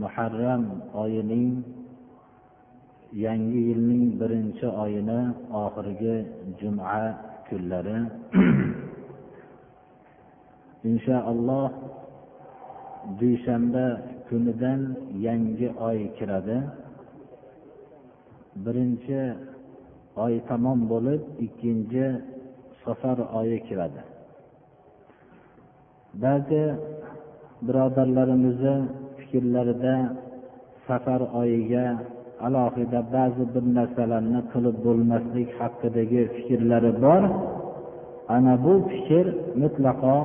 muharram oyining yangi yilning birinchi oyini oxirgi juma kunlari. Inshaalloh dushanba kunidan yangi oy kiradi. Birinchi oy tamom bo'lib ikkinchi safar oyi kiradi. Ba'zi birodarlarimizni fikrlarida safar oyiga alohida ba'zi bir narsalarni qilib bo'lmaslik haqidagi fikrlari bor. Ana bu fikr mutlaqo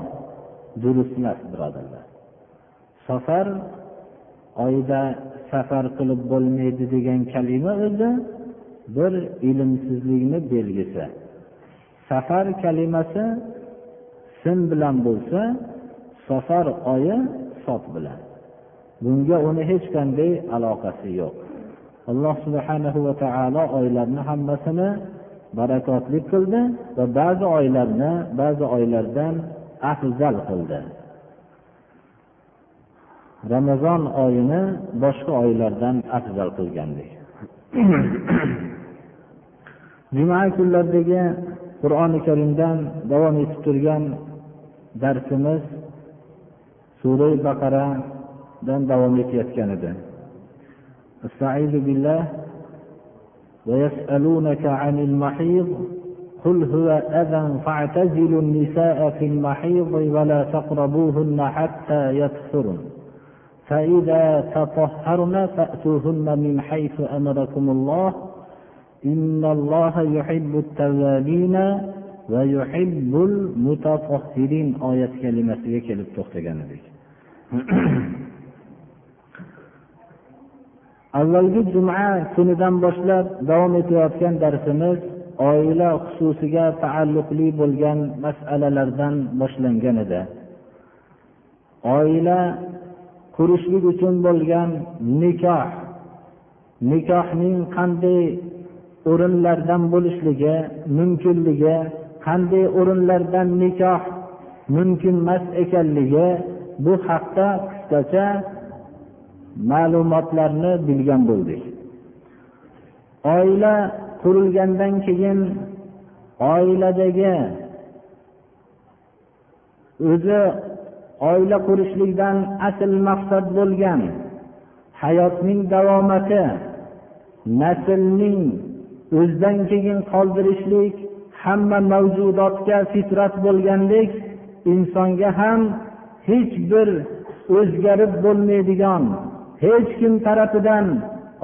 durust emas birodarlar. Safar oyida safar qilib bo'lmaydi degan kalima o'zi bir ilmsizlikni belgisi. Safar kalimasi sin bilan bo'lsa safar oyi sot bilan. Bunga uni hech qanday aloqasi yo'q. Alloh subhanahu va taolo oylarni hammasini barakotli qildi va ba'zi oylarni ba'zi oylardan afzal qildi. Ramazon oyini boshqa oylardan afzal qilgandek juma kunlaridagi qur'oni karimdan davom etib turgan darsimiz sura baqaradan davom etayotgan edi استعيذ بالله ويسألونك عن المحيض قل هو أذى فاعتزلوا النساء في المحيض ولا تقربوهن حتى يطهرن فإذا تطهرن فأتوهن من حيث أمركم الله إن الله يحب التوابين ويحب المتطهرين آية كلمة kelib to'xtagan edik avvalgi juma kunidan boshlab davom etayotgan darsimiz oila xususiga taalluqli bo'lgan masalalardan boshlangan edi. Oila qurishlik uchun bo'lgan nikoh. Nikohning qanday o'rinlardan bo'lishligi mumkinligi qanday o'rinlardan nikoh mumkin emas ekanligi bu haqda qisqacha ma'lumotlarni bilgan bo'ldik. Oila qurilgandan keyin oiladagi o'zi oila qurishlikdan asl maqsad bo'lgan hayotning davomati naslning o'zidan keyin qoldirishlik hamma mavjudotga fitrat bo'lgandek insonga ham hech bir o'zgarib bo'lmaydigan hech kim tarafidan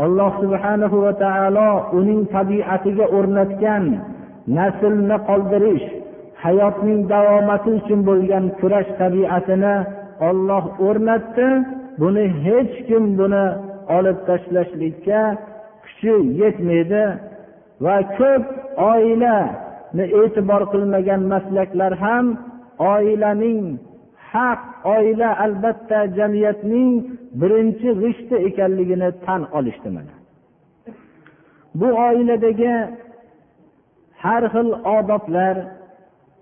alloh subhanahu va taolo uning tabiatiga o'rnatgan naslni qoldirish hayotning davomati uchun bo'lgan kurash tabiatini olloh o'rnatdi. Buni hech kim buni olib tashlashlikka kuchi yetmaydi va ko'p oilani e'tibor qilmagan maslaklar ham oilaning haq oila albatta jamiyatning birinchi g'ishti ekanligini tan olishdi mana. Bu oiladagi har xil odoblar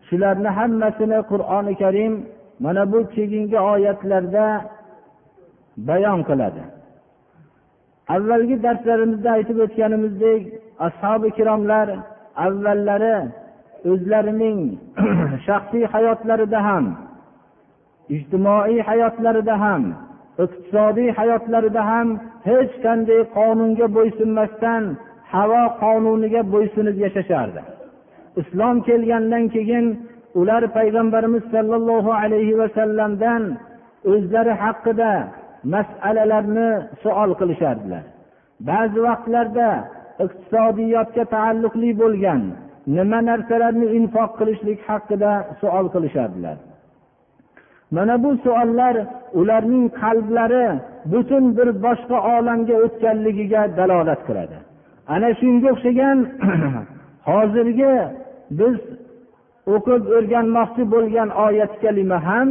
shularni hammasini qur'oni karim mana bu keyingi oyatlarda bayon qiladi. Avvalgi darslarimizda aytib o'tganimizdek ashobi ikromlar avvallari o'zlarining shaxsiy hayotlarida ham ijtimoiy hayotlarida ham iqtisodiy hayotlarida ham hech qanday qonunga bo'ysunmasdan havo qonuniga bo'ysunib yashashardi. Islom kelgandan keyin ular payg'ambarimiz sollallohu alayhi vasallamdan o'zlari haqida masalalarni savol qilishardilar. Ba'zi vaqtlarda iqtisodiyotga taalluqli bo'lgan nima narsalarni infoq qilishlik haqida savol qilishardilar. Mana bu savollar ularning qalblari butun bir boshqa olamga o'tganligiga dalolat qiladi. Ana shunga o'xshagan hozirgi biz o'qib o'rganmoqchi bo'lgan oyat kalima ham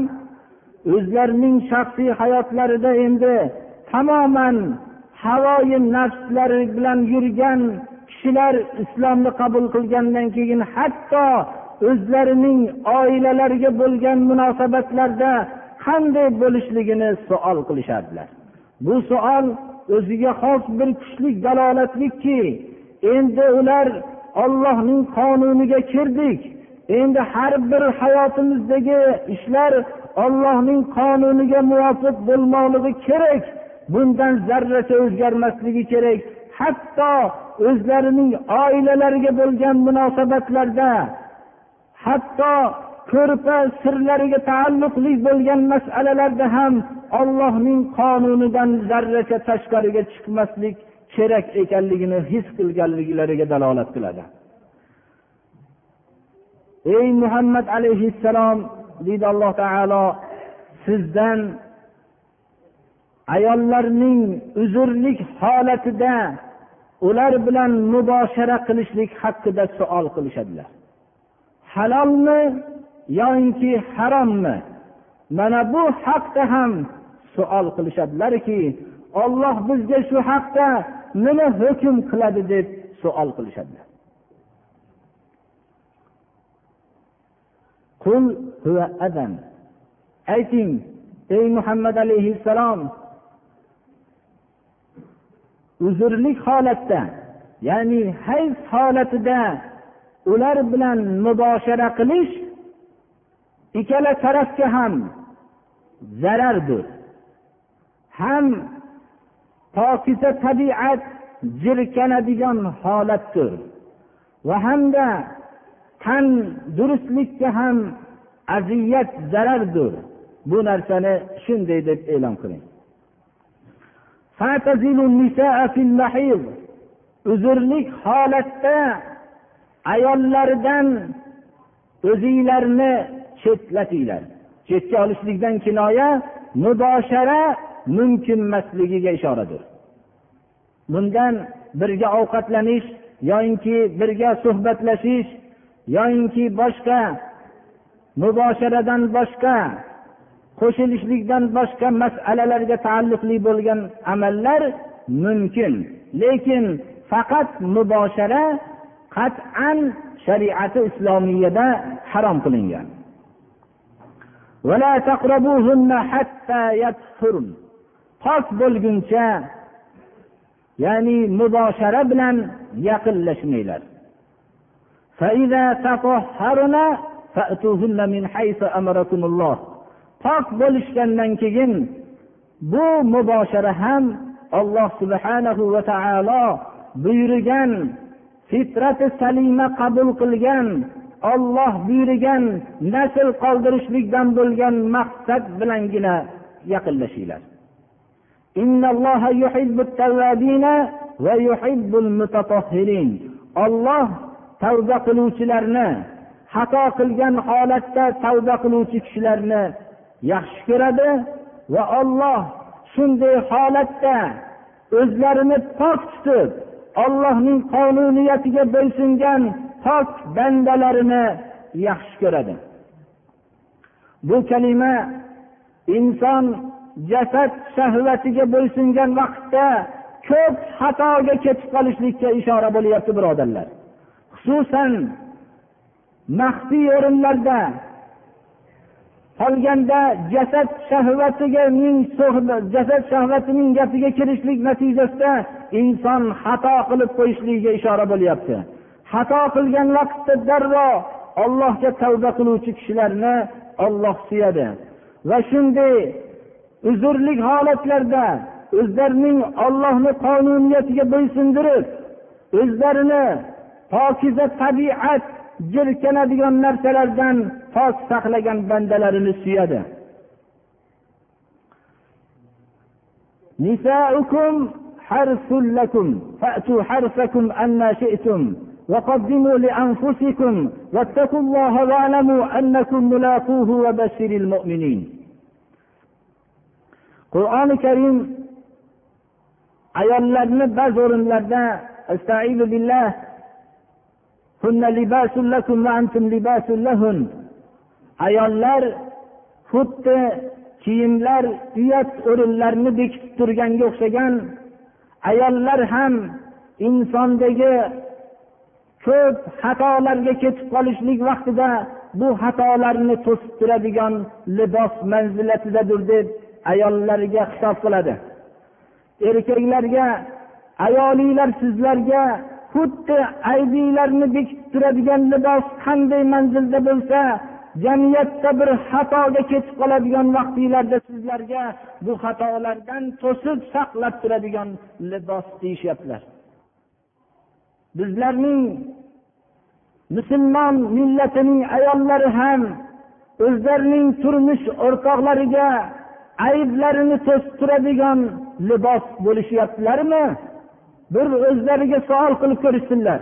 o'zlarining shaxsiy hayotlarida endi tamoman havoyi nafslari bilan yurgan kishilar islomni qabul qilgandan keyin hatto o'zlarining oilalariga bo'lgan munosabatlarda qanday bo'lishligini savol qilishardilar. Bu savol o'ziga xos bir kuchli dalolatlikki endi ular ollohning qonuniga kirdik. Endi har bir hayotimizdagi ishlar ollohning qonuniga muvofiq bo'lmoqligi kerak bundan zarracha o'zgarmasligi kerak. Hatto o'zlarining oilalariga bo'lgan munosabatlarda hatto ko'rpa sirlariga taalluqli bo'lgan masalalarda ham ollohning qonunidan zarracha tashqariga chiqmaslik kerak ekanligini his qilganliklariga dalolat qiladi. Ey muhammad alayhissalom deydi alloh taolo sizdan ayollarning uzrlik holatida ular bilan muboshara qilishlik haqida savol qilishadilar. Halolmi yoinki harommi? Mana bu haqda ham suol qilishadilarki olloh bizga shu haqda nima hukm qiladi deb suol qilishadilar. Ayting ey muhammad alayhissalom uzrlik holatda ya'ni hayz holatida ular bilan muboshara qilish ikkala tarafga ham zarardir. Ham pokiza tabiat jirkanadigan holatdir va hamda tan durustlikka ham aziyat zarardir. Bu narsani shunday deb e'lon qiling. Uzrlik holatda ayollardan o'zinglarni chetlatinglar. Chetga olishlikdan kinoya muboshara mumkinmasligiga ishoradir. Bundan birga ovqatlanish yoyinki birga suhbatlashish yoyinki boshqa mubosharadan boshqa qo'shilishlikdan boshqa masalalarga taalluqli bo'lgan amallar mumkin. Lekin faqat muboshara qat'an shariati islomiyada harom qilingan. Pok bo'lguncha ya'ni muboshara bilan yaqinlashmanglar. Pok bo'lishgandan keyin bu muboshara ham alloh subhanahu va taolo buyurgan fitrati salima qabul qilgan olloh buyurgan nasl qoldirishlikdan bo'lgan maqsad bilangina yaqinlashinglar. Olloh tavba qiluvchilarni xato qilgan holatda tavba qiluvchi kishilarni yaxshi ko'radi va olloh shunday holatda o'zlarini pok tutib ollohning qonuniyatiga bo'ysungan pok bandalarini yaxshi ko'radi. Bu kalima inson jasad shahvatiga bo'ysungan vaqtda ko'p xatoga ketib qolishlikka ishora bo'lyapti birodarlar. Xususan maxfiy o'rinlarda qolganda jasad shahvatiga jasad shahvatining gapiga kirishlik natijasida inson xato qilib qo'yishligiga ishora bo'lyapti. Xato qilgan vaqtda darrov ollohga tavba qiluvchi kishilarni olloh suyadi. Va shunday uzrlik holatlarda o'zlarining ollohni qonuniyatiga bo'ysundirib o'zlarini pokiza tabiat jirkanadigan narsalardan pok saqlagan bandalarini suyadi نساؤكم حرث لكم فأتوا حرثكم أن شئتم وقدموا لأنفسكم واتقوا الله واعلموا أنكم ملاقوه وبشر المؤمنين qur'oni karim ayollarni ba'zi o'rinlarda ayollar xuddi kiyimlar uyat o'rinlarini bekitib turganga o'xshagan ayollar ham insondagi ko'p xatolarga ketib qolishlik vaqtida bu xatolarni to'sib turadigan libos manzilatidadir deb ayollarga xitob qiladi. Erkaklarga ayolinglar sizlarga xuddi aybiylarni bekitib turadigan libos qanday manzilda bo'lsa jamiyatda bir xatoga ketib qoladigan vaqtinglarda sizlarga bu xatolardan to'sib saqlab turadigan libos deyishyaptilar. Bizlarning musulmon millatining ayollari ham o'zlarining turmush o'rtoqlariga ayblarini to'sib turadigan libos bo'lishyaptilarmi? bir o'zlariga savol qilib ko'rishsinlar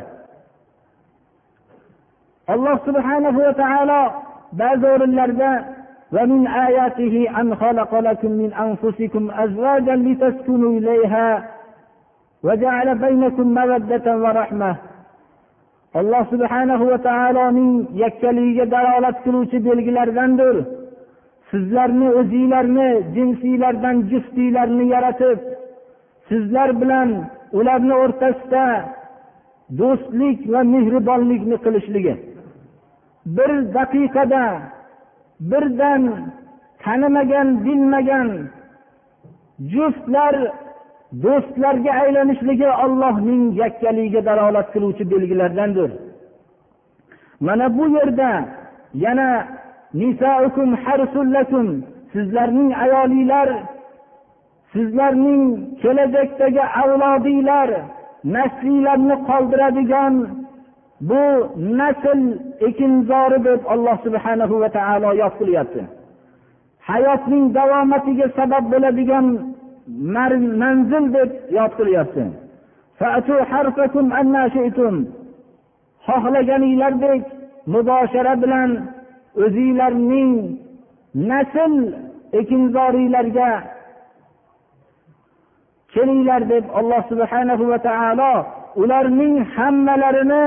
alloh subhanahu va taolo ba'zi o'rinlarda ومن آياته أن خلق لكم من أنفسكم أزواجا لتسكنوا إليها وجعل بينكم مودة ورحمة alloh subhanahu va taoloning yakkaligiga dalolat qiluvchi belgilaridandir sizlarni o'zinglarni jinsiylardan juftiylarni yaratib sizlar bilan ularni o'rtasida do'stlik va mehribonlikni qilishligi. Bir daqiqada birdan tanimagan bilmagan juftlar do'stlarga aylanishligi ollohning yakkaligiga dalolat qiluvchi belgilardandir. Mana bu yerda yana sizlarning ayolinglar sizlarning kelajakdagi avlodinglar nasllarni qoldiradigan bu nasl ekinzori deb alloh subhanahu va taolo yod qilyapti. Hayotning davomatiga sabab bo'ladigan manzil deb yod qilyapti. Xohlaganinglardek muboshara bilan o'zinglarning nasl ekinzoriylarga kelinglar deb alloh subhanahu va taolo ularning hammalarini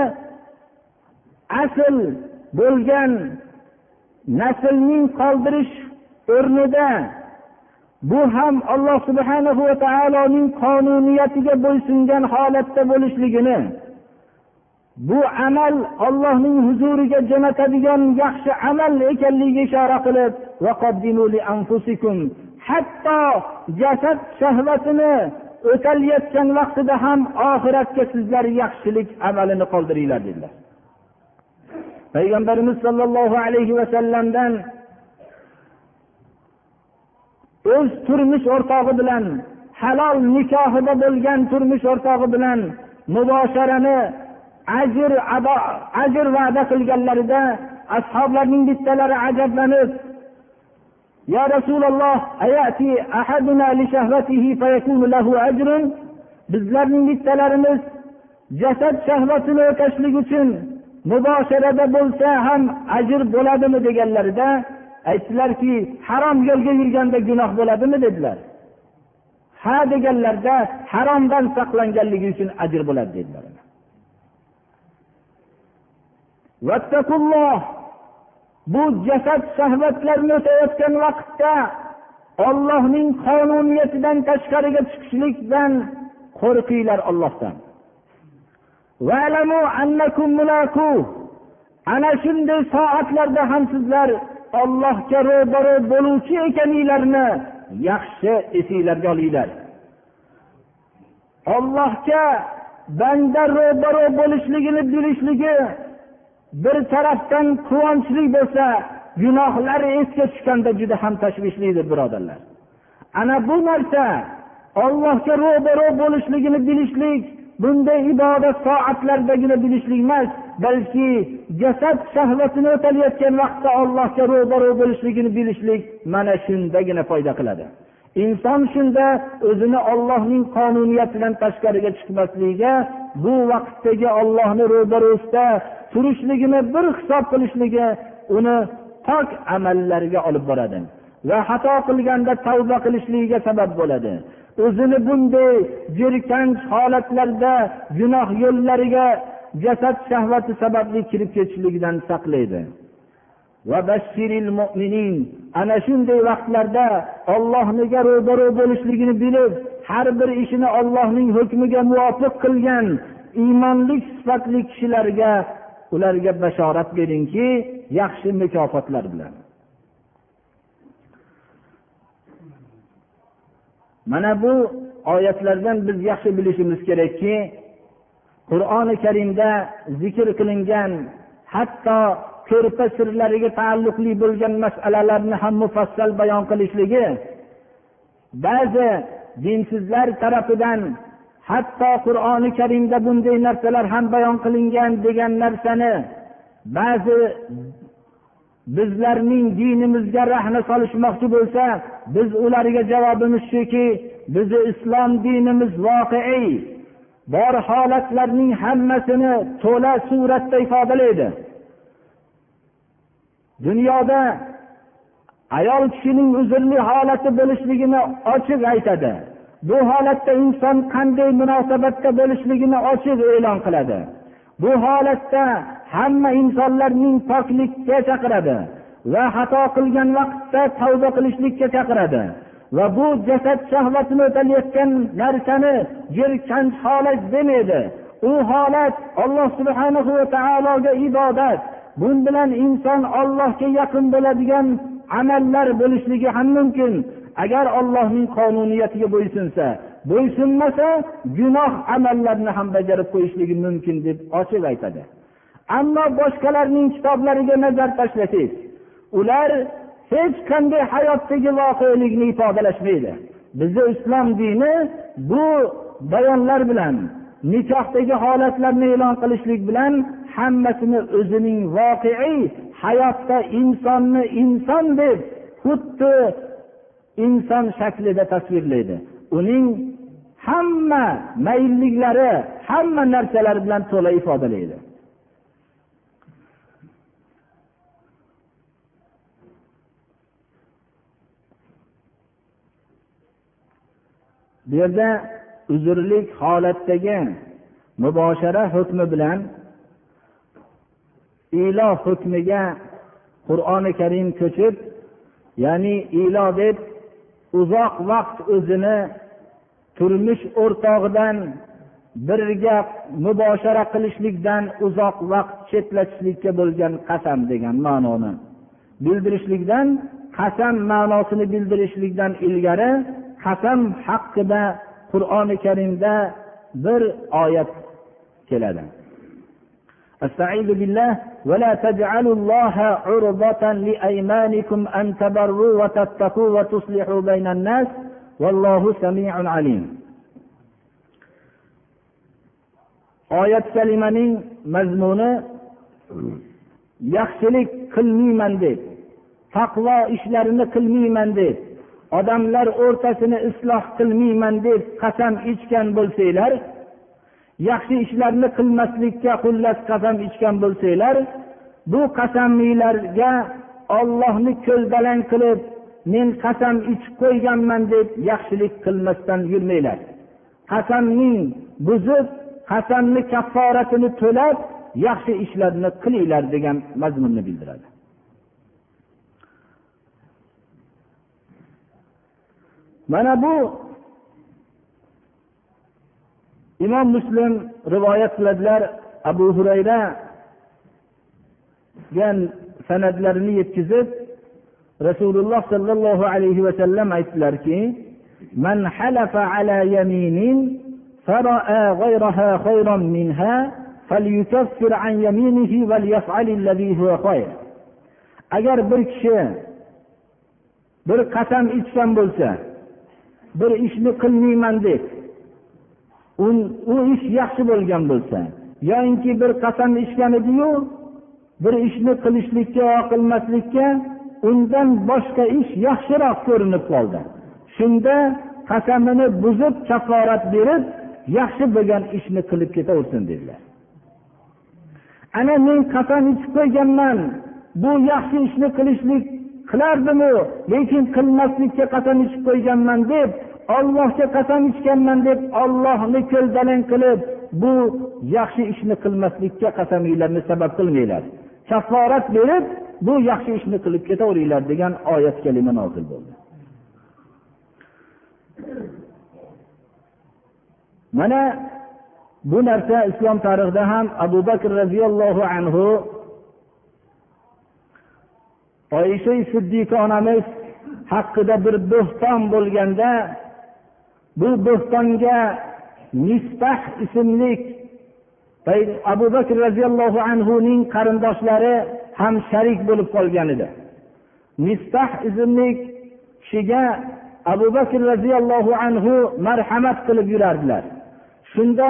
asl bo'lgan naslning qoldirish o'rnida bu ham alloh subhana va taoloning qonuniyatiga bo'ysungan holatda bo'lishligini bu amal ollohning huzuriga jo'natadigan yaxshi amal ekanligiga ishora qilib hatto jasad shahvatini o'talayotgan vaqtida ham oxiratga sizlar yaxshilik amalini qoldiringlar dedilar. Payg'ambarimiz sollallohu alayhi vasallamdan o'z turmush o'rtog'i bilan halol nikohida bo'lgan turmush o'rtog'i bilan mubosharani ajr ajr va'da qilganlarida ashoblarning bittalari ajablanib yo rasululloh bizlarning bittalarimiz jasad shahvatini o'tashlik uchun mubosharada bo'lsa ham ajr bo'ladimi? deganlarida aytdilarki harom yo'lga yurganda gunoh bo'ladimi? dedilar. Ha deganlarda haromdan saqlanganligi uchun ajr bo'ladi dedilar. Bu jasad shahvatlarni o'tayotgan vaqtda ollohning qonuniyatidan tashqariga chiqishlikdan qo'rqinglar ollohdan ana shunday soatlarda ham sizlar ollohga ro'baro bo'luvchi ekaninglarni yaxshi esinglarga olinglar. Ollohga banda ro'baro bo'lishligini bilishligi bir tarafdan quvonchli bo'lsa gunohlar esga tushganda juda ham tashvishlidir birodarlar. Ana bu narsa ollohga ro'baro bo'lishligini bilishlik bunday ibodat soatlardagina bilishlik emas balki jasad shahvatini o'talayotgan vaqtda ollohga ro'baro bo'lishligini bilishlik mana shundagina foyda qiladi. Inson shunda o'zini ollohning qonuniyatidan tashqariga chiqmasligiga bu vaqtdagi ollohni ro'barosida turishligini bir hisob qilishligi uni pok amallarga olib boradi va xato qilganda tavba qilishligiga sabab bo'ladi. O'zini bunday jirkanch holatlarda gunoh yo'llariga jasad shahvati sababli kirib ketishligidan saqlaydi. Ana shunday vaqtlarda ollohniga ro'baro bo'lishligini bilib har bir ishini ollohning hukmiga muvofiq qilgan iymonli sifatli kishilarga ularga bashorat beringki yaxshi mukofotlar bilan. Mana bu oyatlardan biz yaxshi bilishimiz kerakki qur'oni karimda zikr qilingan hatto ko'rpa sirlariga taalluqli bo'lgan masalalarni ham mufassal bayon qilishligi ba'zi dinsizlar tarafidan hatto qur'oni karimda bunday narsalar ham bayon qilingan degan narsani ba'zi bizlarning dinimizga rahna solishmoqchi bo'lsa biz ularga javobimiz shuki bizni islom dinimiz voqeiy bor holatlarning hammasini to'la suratda ifodalaydi. Dunyoda ayol kishining uzrli holati bo'lishligini ochiq aytadi. Bu holatda inson qanday munosabatda bo'lishligini ochiq e'lon qiladi. Bu holatda hamma insonlarning poklikka chaqiradi va xato qilgan vaqtda tavba qilishlikka chaqiradi. Va bu jasad shahvatini o'talayotgan narsani jirkanch holat demaydi. U holat alloh subhanahu va taologa ibodat. Bun bilan inson ollohga yaqin bo'ladigan amallar bo'lishligi ham mumkin. Agar ollohning qonuniyatiga bo'ysunsa bo'ysunmasa gunoh amallarni ham bajarib qo'yishligi mumkin deb ochiq aytadi. Ammo boshqalarning kitoblariga nazar tashlasangiz ular hech qanday hayotdagi voqelikni ifodalashmaydi. Bizni islom dini bu bayonlar bilan nikohdagi holatlarni e'lon qilishlik bilan hammasini o'zining voqeiy hayotda insonni inson deb xuddi inson shaklida tasvirlaydi. Uning hamma mayilliklari hamma narsalari bilan to'la ifodalaydi. Bu yerda uzrlik holatdagi muboshara hukmi bilan ilo hukmiga qur'oni karim ko'chib ya'ni ilo deb uzoq vaqt o'zini turmush o'rtog'idan birga muboshara qilishlikdan uzoq vaqt chetlatishlikka bo'lgan qasam degan ma'noni bildirishlikdan qasam ma'nosini bildirishlikdan ilgari qasam haqida qur'oni karimda bir oyat keladi استعيذ بالله ولا تجعلوا الله عرضة لأيمانكم أن تبروا وتتقوا وتصلحوا بين الناس والله سميع عليم oyat kalimaning mazmuni yaxshilik qilmayman deb taqvo ishlarini qilmayman deb odamlar o'rtasini isloh qilmayman deb qasam ichgan bo'lsanglar yaxshi ishlarni qilmaslikka xullas qasam ichgan bo'lsanglar bu qasaminglarga ollohni ko'zbalang qilib men qasam ichib qo'yganman deb yaxshilik qilmasdan yurmanglar. Qasamning buzib qasamni kafforatini to'lab yaxshi ishlarni qilinglar degan mazmunni bildiradi. mana bu imom muslim rivoyat qiladilar abu hurayra san'atlarini yetkazib rasululloh sollallohu alayhi vasallam aytdilarki من حلف على يمين فرأى غيرها خيرا منها فليكفر عن يمينه وليفعل الذي هو خير agar bir kishi bir qasam ichgan bo'lsa bir ishni qilmayman deb u ish yaxshi bo'lgan bo'lsa yoyinki bir qasam ichgan ediyu bir ishni qilishlikka yo qilmaslikka undan boshqa ish yaxshiroq ko'rinib qoldi. Shunda qasamini buzib kafforat berib yaxshi bo'lgan ishni qilib ketaversin dedilar. Ana men qasam ichib qo'yganman bu yaxshi ishni qilishlik qilardimu? Lekin qilmaslikka qasam ichib qo'yganman deb ollohga qasam ichganman deb ollohni ko'ldalang qilib bu yaxshi ishni qilmaslikka qasaminglarni sabab qilmanglar. Kafforat berib bu yaxshi ishni qilib ketaveringlar degan oyat kalima nozil bo'ldi. Mana bu narsa islom tarixida ham abu bakr roziyallohu anhu oysha siddiqa onamiz haqida bir bo'xton bo'lganda bu bo'xtonga mistah ismli abu bakr roziyallohu anhuning qarindoshlari ham sharik bo'lib qolgan edi. Mistah ismli kishiga abu bakr roziyallohu anhu marhamat qilib yurardilar. Shunda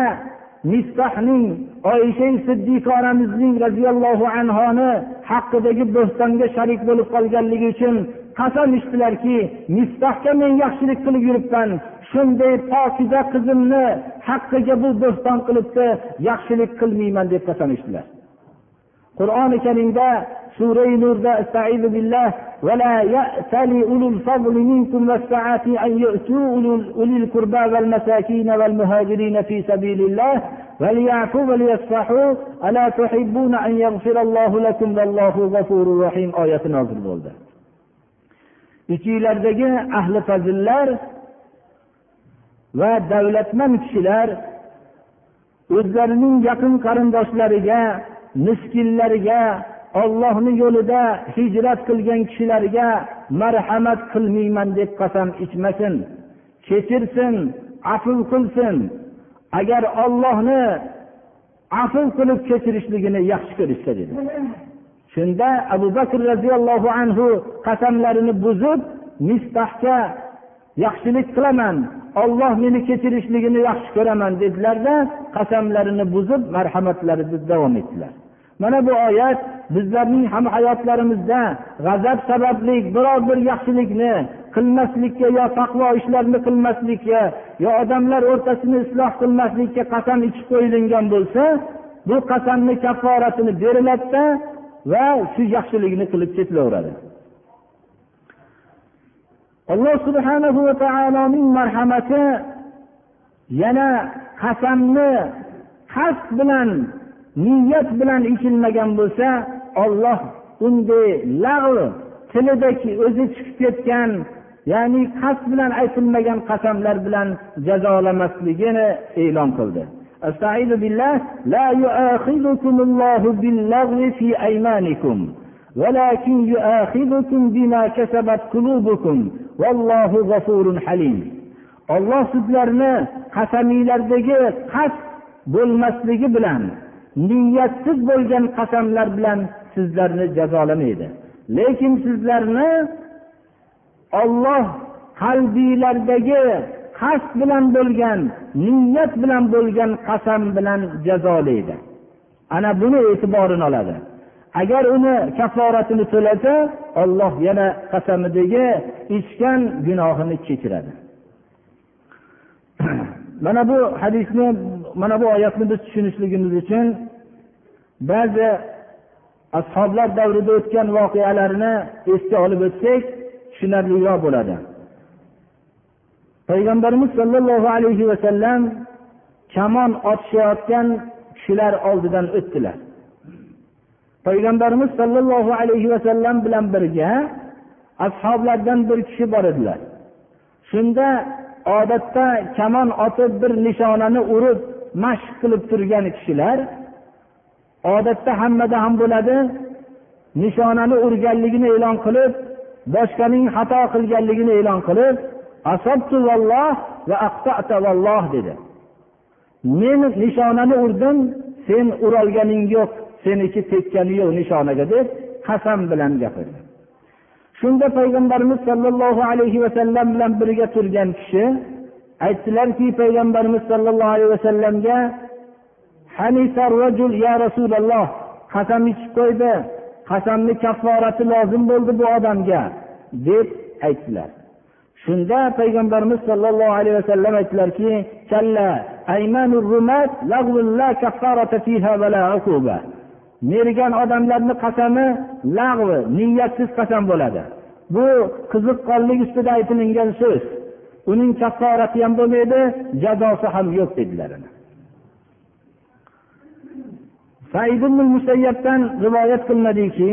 miftahning oysha siddiqa onamizning roziyallohu anhoni haqidagi bo'stonga sharik bo'lib qolganligi uchun qasam ichdilarki miftahga men yaxshilik qilib yuribman. Shunday pokiza qizimni haqqiga bu bo'ston qilibdi yaxshilik qilmayman deb qasam ichdilar. qur'oni karimda surai nurda billah ولا يأتل أولو الفضل منكم والسعة أن يؤتوا أولي القربى والمساكين والمهاجرين في سبيل الله وليعفوا وليصفحوا ألا تحبون أن يغفر الله لكم والله غفور رحيم آية نازل bo'ldi ichinglardagi ahli fazillar va davlatmand kishilar o'zlarining yaqin qarindoshlariga miskinlarga ollohni yo'lida hijrat qilgan kishilarga marhamat qilmayman deb qasam ichmasin. Kechirsin afv qilsin. Agar ollohni afv qilib kechirishligini yaxshi ko'rishsa dedi. Shunda abu bakr roziyallohu anhu qasamlarini buzib mistahga yaxshilik qilaman. Olloh meni kechirishligini yaxshi ko'raman dedilarda qasamlarini buzib marhamatlarini davom etdilar. Mana bu oyat bizlarning ham hayotlarimizda g'azab sababli biror bir yaxshilikni qilmaslikka yo taqvo ishlarni qilmaslikka yo odamlar o'rtasini isloh qilmaslikka qasam ichib qo'yilgan bo'lsa bu qasamni kafforatini beriladida va shu yaxshilikni qilib ketilaveradi alloh subhanahu va taoloning marhamati yana qasamni qasd bilan niyat bilan ichilmagan bo'lsa olloh unday lag'v tilidagi o'zi chiqib ketgan ya'ni qasd bilan aytilmagan qasamlar bilan jazolamasligini e'lon qildi استعيذ بالله لا يؤاخذكم الله باللغو في أيمانكم ولكن يؤاخذكم بما كسبت قلوبكم والله غفور حليم olloh sizlarni qasamiylardagi qasd bo'lmasligi bilan niyatsiz bo'lgan qasamlar bilan sizlarni jazolamaydi. Lekin sizlarni olloh qalbiylardagi qasd bilan bo'lgan niyat bilan bo'lgan qasam bilan jazolaydi. Ana buni e'tiborini oladi. Agar uni kaforatini to'lasa olloh yana qasamidagi ichgan gunohini kechiradi. Mana bu hadisni mana bu oyatni biz tushunishligimiz uchun ba'zi ashoblar davrida o'tgan voqealarni esga olib o'tsak tushunarliroq bo'ladi. Payg'ambarimiz sollallohu alayhi vasallam kamon otishayotgan kishilar oldidan o'tdilar. Payg'ambarimiz sollallohu alayhi vasallam bilan birga ashoblardan bir kishi bor edilar. Shunda odatda kamon otib bir nishonani urib mashq qilib turgan kishilar odatda hammada ham bo'ladi nishonani urganligini e'lon qilib boshqaning xato qilganligini e'lon qilib asabtu valloh va aqtata valloh dedi. Men nishonani urdim sen urolganing yo'q seniki tekkani yo'q nishonaga deb qasam bilan gapirdi. Shunda payg'ambarimiz sollallohu alayhi vasallam bilan birga turgan kishi aytdilarki payg'ambarimiz sollallohu alayhi vasallamga ya rasululloh qasam ichib qo'ydi. Qasamni kafforati lozim bo'ldi bu odamga deb aytdilar. Shunda payg'ambarimiz sollallohu alayhi vasallam aytdilarki mergan odamlarni qasami lag'vi niyatsiz qasam bo'ladi. Bu qiziqqonlik ustida aytilingan so'z. Uning kafforati ham bo'lmaydi jazosi ham yo'q dedilar said ibn musayyabdan rivoyat qilinadiki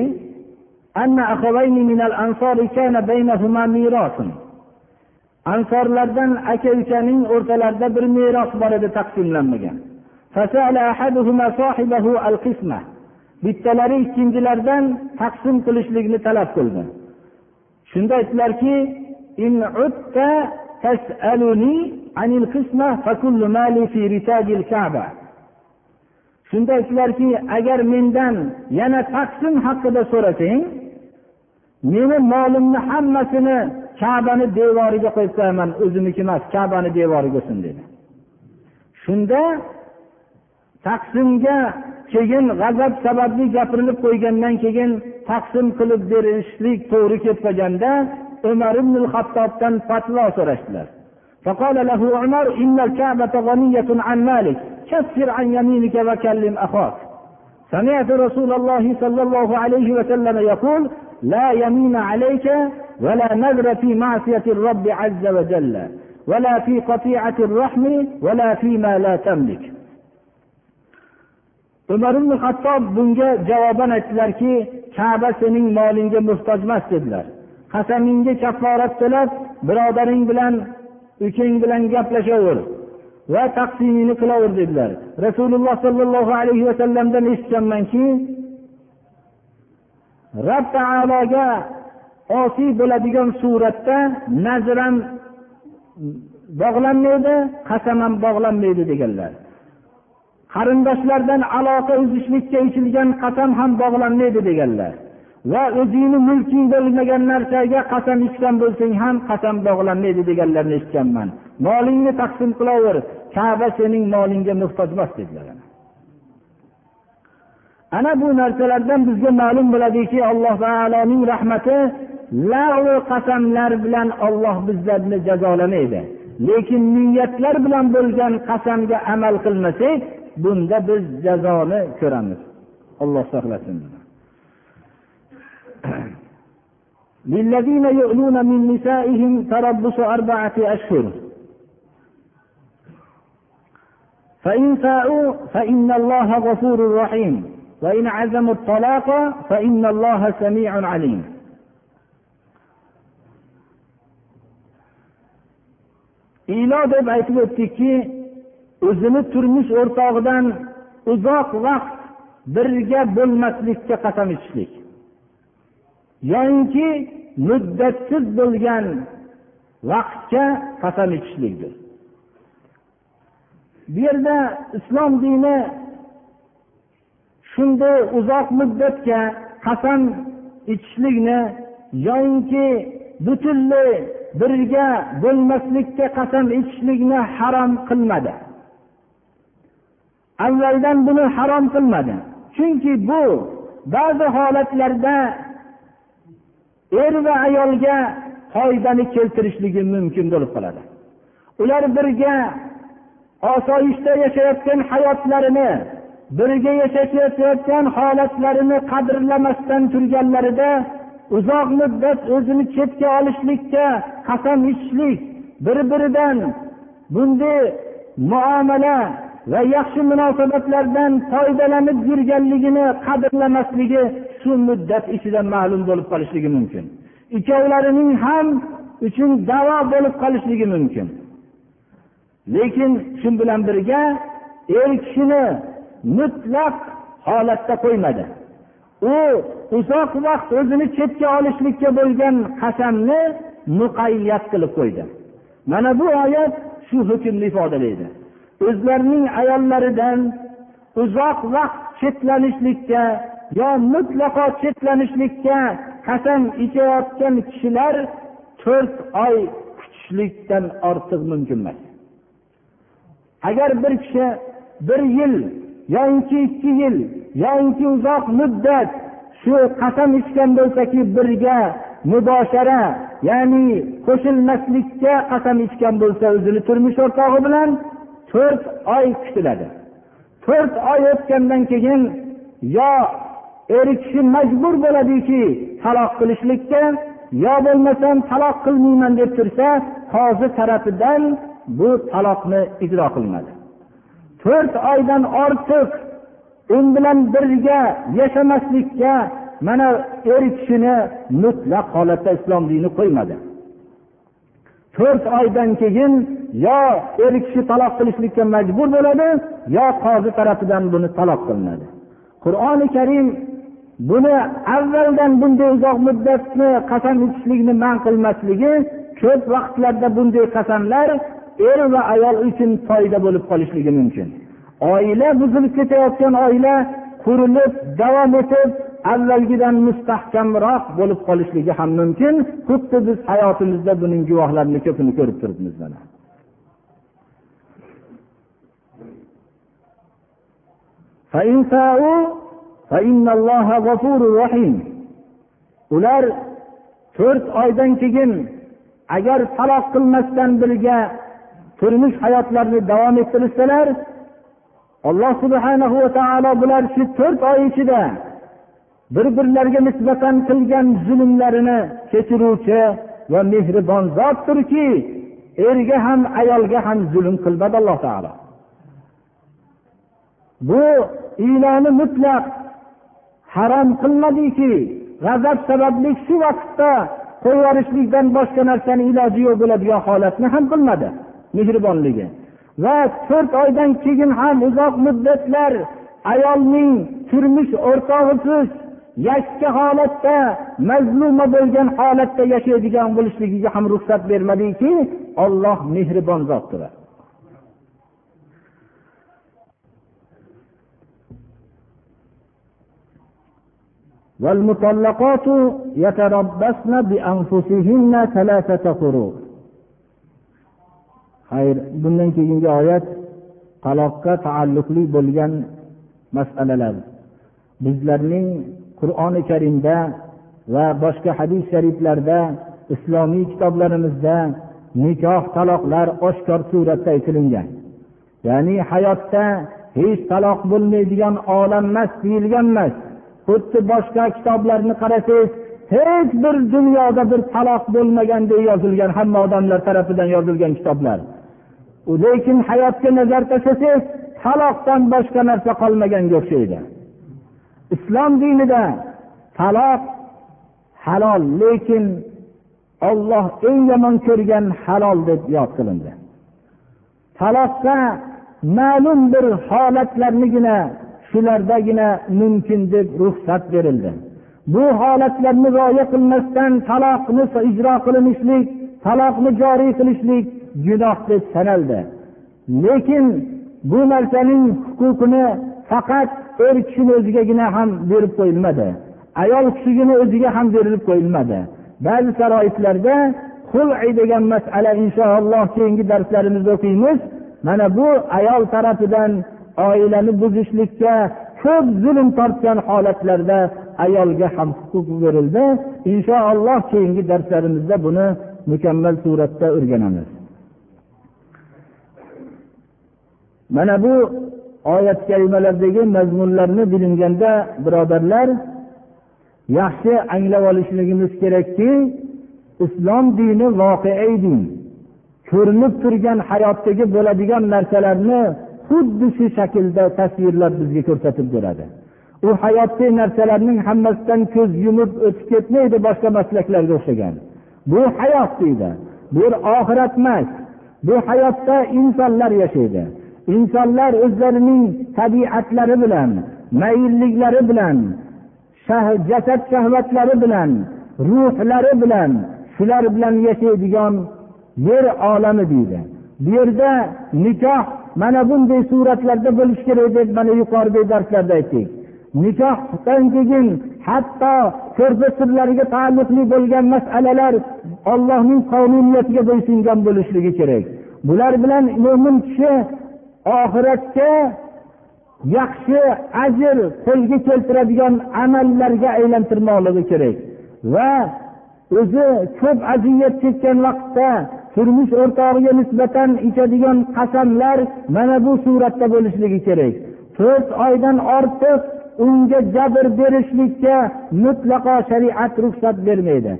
ansorlardan aka ukaning o'rtalarida bir meros bor edi taqsimlanmagan. Bittalari ikkinchilardan taqsim qilishlikni talab qildi. Shunda aytdilarki shunda aytdilarki agar mendan yana taqsim haqida so'rasang meni molimni hammasini kabani devoriga qo'yib qo'yaman o'zimniki emas kabani devoriga bo'lsin dedi. Shunda taqsimga keyin g'azab sababli gapirilib qo'ygandan keyin taqsim qilib berishlik to'g'ri kelib qolganda umar ibn hattobdan fatvo so'rashdilar فقال له عمر إن الكعبة غنية عن مالك. كفر عن يمينك وكلم أخاك. سمعت رسول الله صلى الله عليه وسلم يقول لا يمين عليك ولا نذر في معصية الرب عز وجل ولا في قطيعة الرحم ولا فيما لا تملك. umar ibn hattob bunga javoban aytdilarki kaba sening molingga muhtoj emas qasamingga kafforat to'lab birodaring bilan ukang bilan gaplashaver va taqsimingni qilaver dedilar. Rasululloh sollallohu alayhi vasallamdan eshitganmanki rob taologa osiy bo'ladigan suratda nazram bog'lanmaydi qasam ham bog'lanmaydi deganlar. Qarindoshlardan aloqa uzishlikka ichilgan qasam ham bog'lanmaydi deganlar. Va o'zingni mulking bo'lmagan narsaga qasam ichgan bo'lsang ham qasam bog'lanmaydi deganlarni eshitganman. Molingni taqsim qilaver kaba sening molingga muhtoj emas dedilar ana. Bu narsalardan bizga ma'lum bo'ladiki alloh taoloning rahmati lag'vi qasamlar bilan olloh bizlarni jazolamaydi lekin niyatlar bilan bo'lgan qasamga amal qilmasak bunda biz jazoni ko'ramiz. Alloh saqlasin للذين يؤلون من نسائهم تربص أربعة أشهر. فإن فاءوا فإن الله غفور رحيم. وإن عزموا الطلاق فإن الله سميع عليم. ilo deb aytib o'tdikki o'zini turmush o'rtog'idan uzoq vaqt birga bo'lmaslikka qasam ichishlik yoyinki muddatsiz bo'lgan vaqtga qasam ichishlikdir bu yerda islom dini shunday uzoq muddatga qasam ichishlikni yoyinki butunlay birga bo'lmaslikka qasam ichishlikni harom qilmadi. Avvaldan buni harom qilmadi. Chunki bu ba'zi holatlarda er va ayolga foydani keltirishligi mumkin bo'lib qoladi. Ular birga osoyishta yashayotgan hayotlarini birga yashashayotgan holatlarini qadrlamasdan turganlarida uzoq muddat o'zini chetga olishlikka qasam ichishlik bir biridan bunday muomala va yaxshi munosabatlardan foydalanib yurganligini qadrlamasligi shu muddat ichida ma'lum bo'lib qolishligi mumkin. Ikkovlarining ham uchun davo bo'lib qolishligi mumkin. Lekin shu bilan birga er kishini mutlaq holatda qo'ymadi. U uzoq vaqt o'zini chetga olishlikka bo'lgan qasamni muqayyat qilib qo'ydi. Mana bu oyat shu hukmni ifodalaydi. O'zlarining ayollaridan uzoq vaqt chetlanishlikka yo mutlaqo chetlanishlikka qasam ichayotgan kishilar to'rt oy kutishlikdan ortiq mumkin emas. Agar bir kishi bir yil yoinki ikki yil yoinki uzoq muddat shu qasam ichgan bo'lsaki birga muboshara ya'ni qo'shilmaslikka qasam ichgan bo'lsa o'zini turmush o'rtog'i bilan to'rt oy kutiladi. To'rt oy o'tgandan keyin yo er kishi majbur bo'ladiki taloq qilishlikka yo bo'lmasam taloq qilmayman deb tursa qozi tarafidan bu taloqni ijro qilinadi to'rt oydan ortiq u bilan birga yashamaslikka mana er kishini mutlaq holatda islom dini qo'ymadi. To'rt oydan keyin yo er kishi taloq qilishlikka majbur bo'ladi yo qozi tarafidan buni taloq qilinadi. Qur'oni karim buni avvaldan bunday uzoq muddatni qasam ichishlikni man qilmasligi ko'p vaqtlarda bunday qasamlar er va ayol uchun foyda bo'lib qolishligi mumkin. Oila buzilib ketayotgan oila qurilib davom etib avvalgidan mustahkamroq bo'lib qolishligi ham mumkin. Xuddi biz hayotimizda buning guvohlarini ko'pini ko'rib turibmiz mana. Ular to'rt oydan keyin agar taloq qilmasdan birga turmush hayotlarini davom ettirishsalar alloh subhana va taolo bular shu to'rt oy ichida bir birlariga nisbatan qilgan zulmlarini kechiruvchi va mehribon zotdirki erga ham ayolga ham zulm qilmadi alloh taolo. Bu iyloni mutlaq harom qilmadiki. G'azab sababli shu vaqtda qo'yib yuborishlikdan boshqa narsani iloji yo'q bo'ladigan holatni ham qilmadi mehribonligi. Va to'rt oydan keyin ham uzoq muddatlar ayolning turmush o'rtog'isiz yakka holatda mazluma bo'lgan holatda yashaydigan bo'lishligiga ham ruxsat bermadiki olloh mehribon zotdir. والمطلقات يتربصن بأنفسهن ثلاثة قروء xayr bundan keyingi oyat taloqqa taalluqli bo'lgan masalalar bizlarning qur'oni karimda va boshqa hadis shariflarda islomiy kitoblarimizda nikoh taloqlar oshkor suratda aytilingan ya'ni hayotda hech taloq bo'lmaydigan olam emas deyilgan emas Xuddi boshqa kitoblarni qarasangiz hech bir dunyoda bir taloq bo'lmagandek yozilgan hamma odamlar tarafidan yozilgan kitoblar. Lekin hayotga nazar tashlasangiz taloqdan boshqa narsa qolmaganga o'xshaydi. Islom dinida taloq halol lekin olloh eng yomon ko'rgan halol deb yod qilindi. Taloqda ma'lum bir holatlarnigina shulardagina mumkin deb ruxsat berildi. Bu holatlarni rioya qilmasdan taloqni ijro qilinishlik taloqni joriy qilishlik gunoh deb sanaldi. Lekin bu narsaning huquqini faqat er kishini o'zigagina ham berib qo'yilmadi. Ayol kishigina o'ziga ham berilib qo'yilmadi. Ba'zi sharoitlarda qul'i degan masala inshaalloh keyingi darslarimizda o'qiymiz. Mana bu ayol tarafidan oilani buzishlikka ko'p zulm tortgan holatlarda ayolga ham huquq berildi. Inshaalloh keyingi darslarimizda buni mukammal suratda o'rganamiz. Mana bu oyat kalimalardagi mazmunlarni bilinganda birodarlar yaxshi anglab olishligimiz kerakki islom dini voqeiy din. Ko'rinib turgan hayotdagi bo'ladigan narsalarni xuddi shu shaklda tasvirlab bizga ko'rsatib beradi. U hayotdagi narsalarning hammasidan ko'z yumib o'tib ketmaydi boshqa maslaklarga o'xshagan. Bu hayot deydi. Bu oxirat emas. Bu hayotda insonlar yashaydi. Insonlar o'zlarining tabiatlari bilan mayilliklari bilan jasad shahvatlari bilan ruhlari bilan shular bilan yashaydigan yer olami deydi. Bu yerda nikoh mana bunday suratlarda bo'lishi kerak deb mana yuqoridagi darslarda aytdik. Nikohdan keyin hatto ko'rpa sirlariga taalluqli bo'lgan masalalar ollohning qonuniyatiga bo'ysungan bo'lishligi kerak. Bular bilan mo'min kishi oxiratga yaxshi ajr qo'lga keltiradigan amallarga aylantirmoqligi kerak. Va o'zi ko'p aziyat chekkan vaqtda turmush o'rtog'iga nisbatan ichadigan qasamlar mana bu suratda bo'lishligi kerak. To'rt oydan ortiq unga jabr berishlikka mutlaqo shariat ruxsat bermaydi.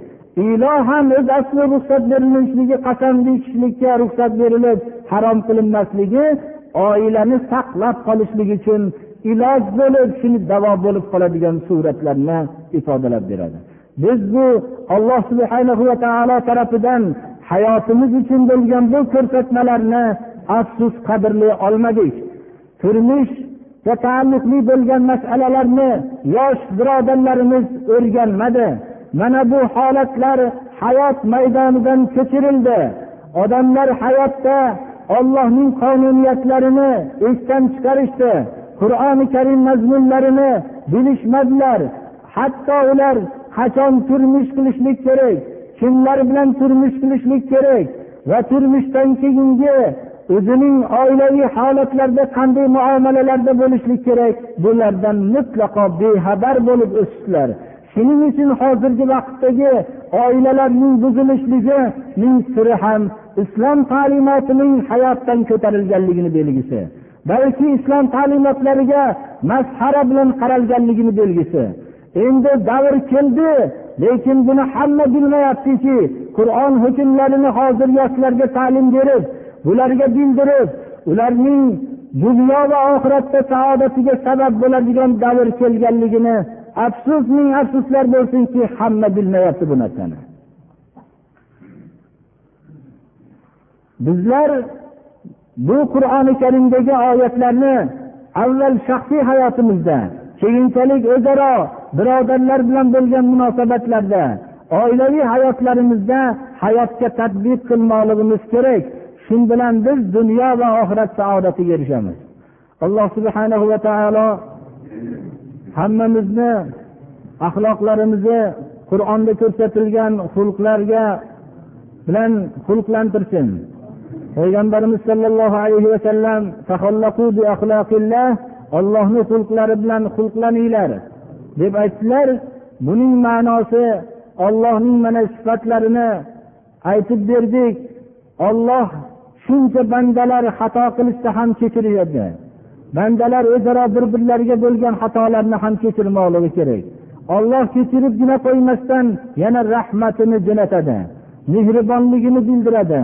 Iloh ham o'z asli ruxsat berilishligi qasamni ichishlikka ruxsat berilib harom qilinmasligi oilani saqlab qolishlik uchun iloj bo'lib shuni davo bo'lib qoladigan suratlarni ifodalab beradi. Biz bu alloh subhana va taolo tarafidan hayotimiz uchun bo'lgan bu ko'rsatmalarni afsus qadrlay olmadik. Turmushga taalluqli bo'lgan masalalarni yosh birodarlarimiz o'rganmadi. Mana bu holatlar hayot maydonidan ko'chirildi odamlar hayotda ollohning qonuniyatlarini esdan chiqarishdi. Qur'oni karim mazmunlarini bilishmadilar. Hatto ular qachon turmush qilishlik kerak? Kimlar bilan turmush qilishlik kerak va turmushdan keyingi o'zining oilaviy holatlarda qanday muomalalarda bo'lishlik kerak bulardan mutlaqo bexabar bo'lib o'sishdilar. Shuning uchun hozirgi vaqtdagi oilalarning buzilishligining siri ham islom ta'limotining hayotdan ko'tarilganligini belgisi balki islom ta'limotlariga masxara bilan qaralganligini belgisi. Endi davr keldi lekin buni hamma bilmayaptiki qur'on hukmlarini hozir yoshlarga ta'lim berib bularga bildirib ularning dunyo va oxiratda saodatiga sabab bo'ladigan davr kelganligini afsus ming afsuslar bo'lsinki hamma bilmayapti bu narsani. Bizlar bu qur'oni karimdagi oyatlarni avval shaxsiy hayotimizda keyinchalik o'zaro birodarlar bilan bo'lgan munosabatlarda oilaviy hayotlarimizda hayotga tadbiq qilmoqligimiz kerak. Shu bilan biz dunyo va oxirat saodatiga erishamiz. Alloh subhanahu va taolo hammamizni axloqlarimizni qur'onda ko'rsatilgan xulqlarga bilan xulqlantirsin. Payg'ambarimiz sollallohu alayhi vasallam ollohni xulqlari bilan xulqlaninglar. Deb aytdilar. Buning ma'nosi ollohning mana sifatlarini aytib berdik. Olloh shuncha bandalar xato qilishsa ham kechiradi bandalar o'zaro bir birlariga bo'lgan xatolarni ham kechirmoqligi kerak. Olloh kechiribgina qo'ymasdan yana rahmatini jo'natadi mehribonligini bildiradi.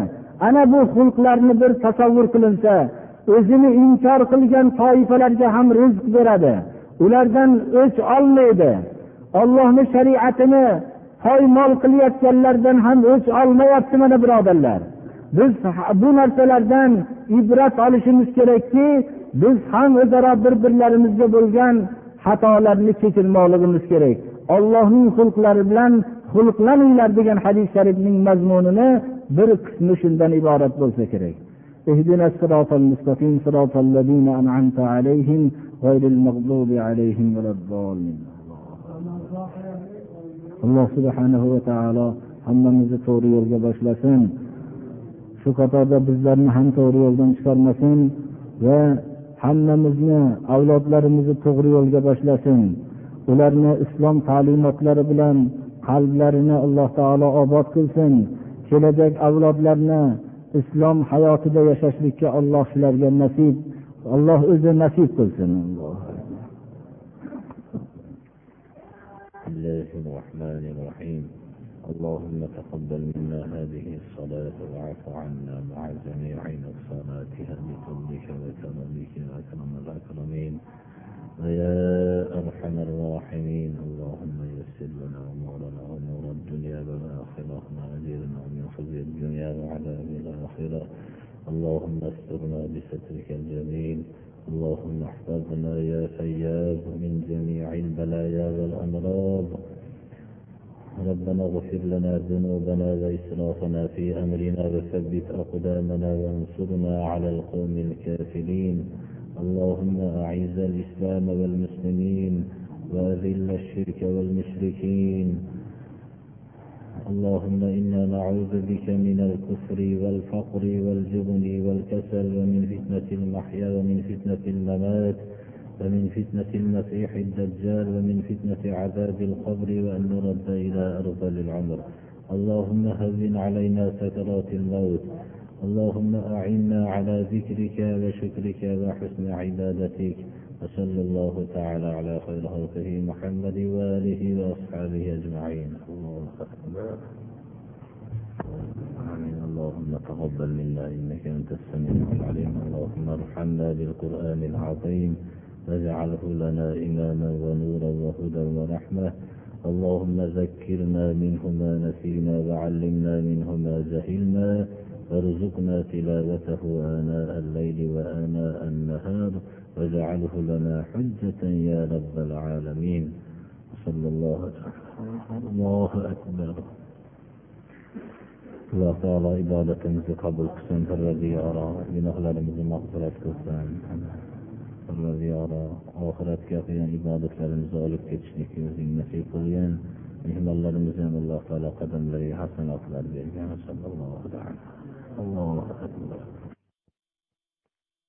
Ana bu xulqlarni bir tasavvur qilinsa o'zini inkor qilgan toifalarga ham rizq beradi. ulardan o'ch olmaydi ollohni shariatini poymol qilayotganlardan ham o'ch olmayapti mana birodarlar biz bu narsalardan ibrat olishimiz kerakki biz ham o'zaro bir birlarimizga bo'lgan xatolarni kechirmoqligimiz kerak ollohning xulqlari bilan xulqlaninglar degan hadis sharifning mazmunini bir qismi shundan iborat bo'lsa kerak اهدنا الصراط المستقيم صراط الذين أنعمت عليهم غير المغضوب عليهم ولا الضالين alloh subhanahu va taolo hammamizni to'g'ri yo'lga boshlasin shu qatorda bizlarni ham to'g'ri yo'ldan chiqarmasin va hammamizni avlodlarimizni to'g'ri yo'lga boshlasin ularni islom ta'limotlari bilan qalblarini alloh taolo obod qilsin kelajak avlodlarni islom hayotida yashashlikka alloh shularga nasib alloh o'zi nasib qilsin الله. الرحمن الرحيم. اللهم تقبل منا هذه الصلاة واعف عنا مع جميع نقصاناتها بفضلك وكرمك أكرم الأكرمين. ويا أرحم الراحمين. اللهم يسر لنا أمورنا أمور الدنيا والآخرة. وأجرنا من خزي الدنيا وعذاب الآخرة. اللهم استرنا بسترك الجميل. اللهم احفظنا يا سياب من جميع البلايا والأمراض. ربنا اغفر لنا ذنوبنا وإسرافنا في أمرنا وثبت أقدامنا وانصرنا على القوم الكافرين. اللهم أعز الإسلام والمسلمين وأذل الشرك والمشركين. اللهم إنا نعوذ بك من الكفر والفقر والجبن والكسل ومن فتنة المحيا ومن فتنة الممات ومن فتنة المسيح الدجال ومن فتنة عذاب القبر وأن نرد إلى أرذل العمر. اللهم هون علينا سكرات الموت. اللهم أعنا على ذكرك وشكرك وحسن عبادتك. وصلى الله تعالى على خير خلقه محمد وآله وأصحابه أجمعين. الله أكبر آمين. اللهم تقبل منا إنك أنت السميع العليم. اللهم ارحمنا بالقرآن العظيم. واجعله لنا إماما ونورا وهدى ورحمة. اللهم ذكرنا منه ما نسينا وعلمنا منه ما جهلنا. وارزقنا تلاوته آناء الليل وآناء النهار واجعله لنا حجة يا رب العالمين. صلى الله تعالى الله أكبر. الله تعالى إبادة مثل قبل قسم الذي أرى من أخلال مثل مغفرة قسم الذي أرى آخرت كافية إبادة لنزالك كتشنك يزين نسيق ليان قدم ham حسن taolo qadamlariga صلى الله عليه وسلم allohu akbar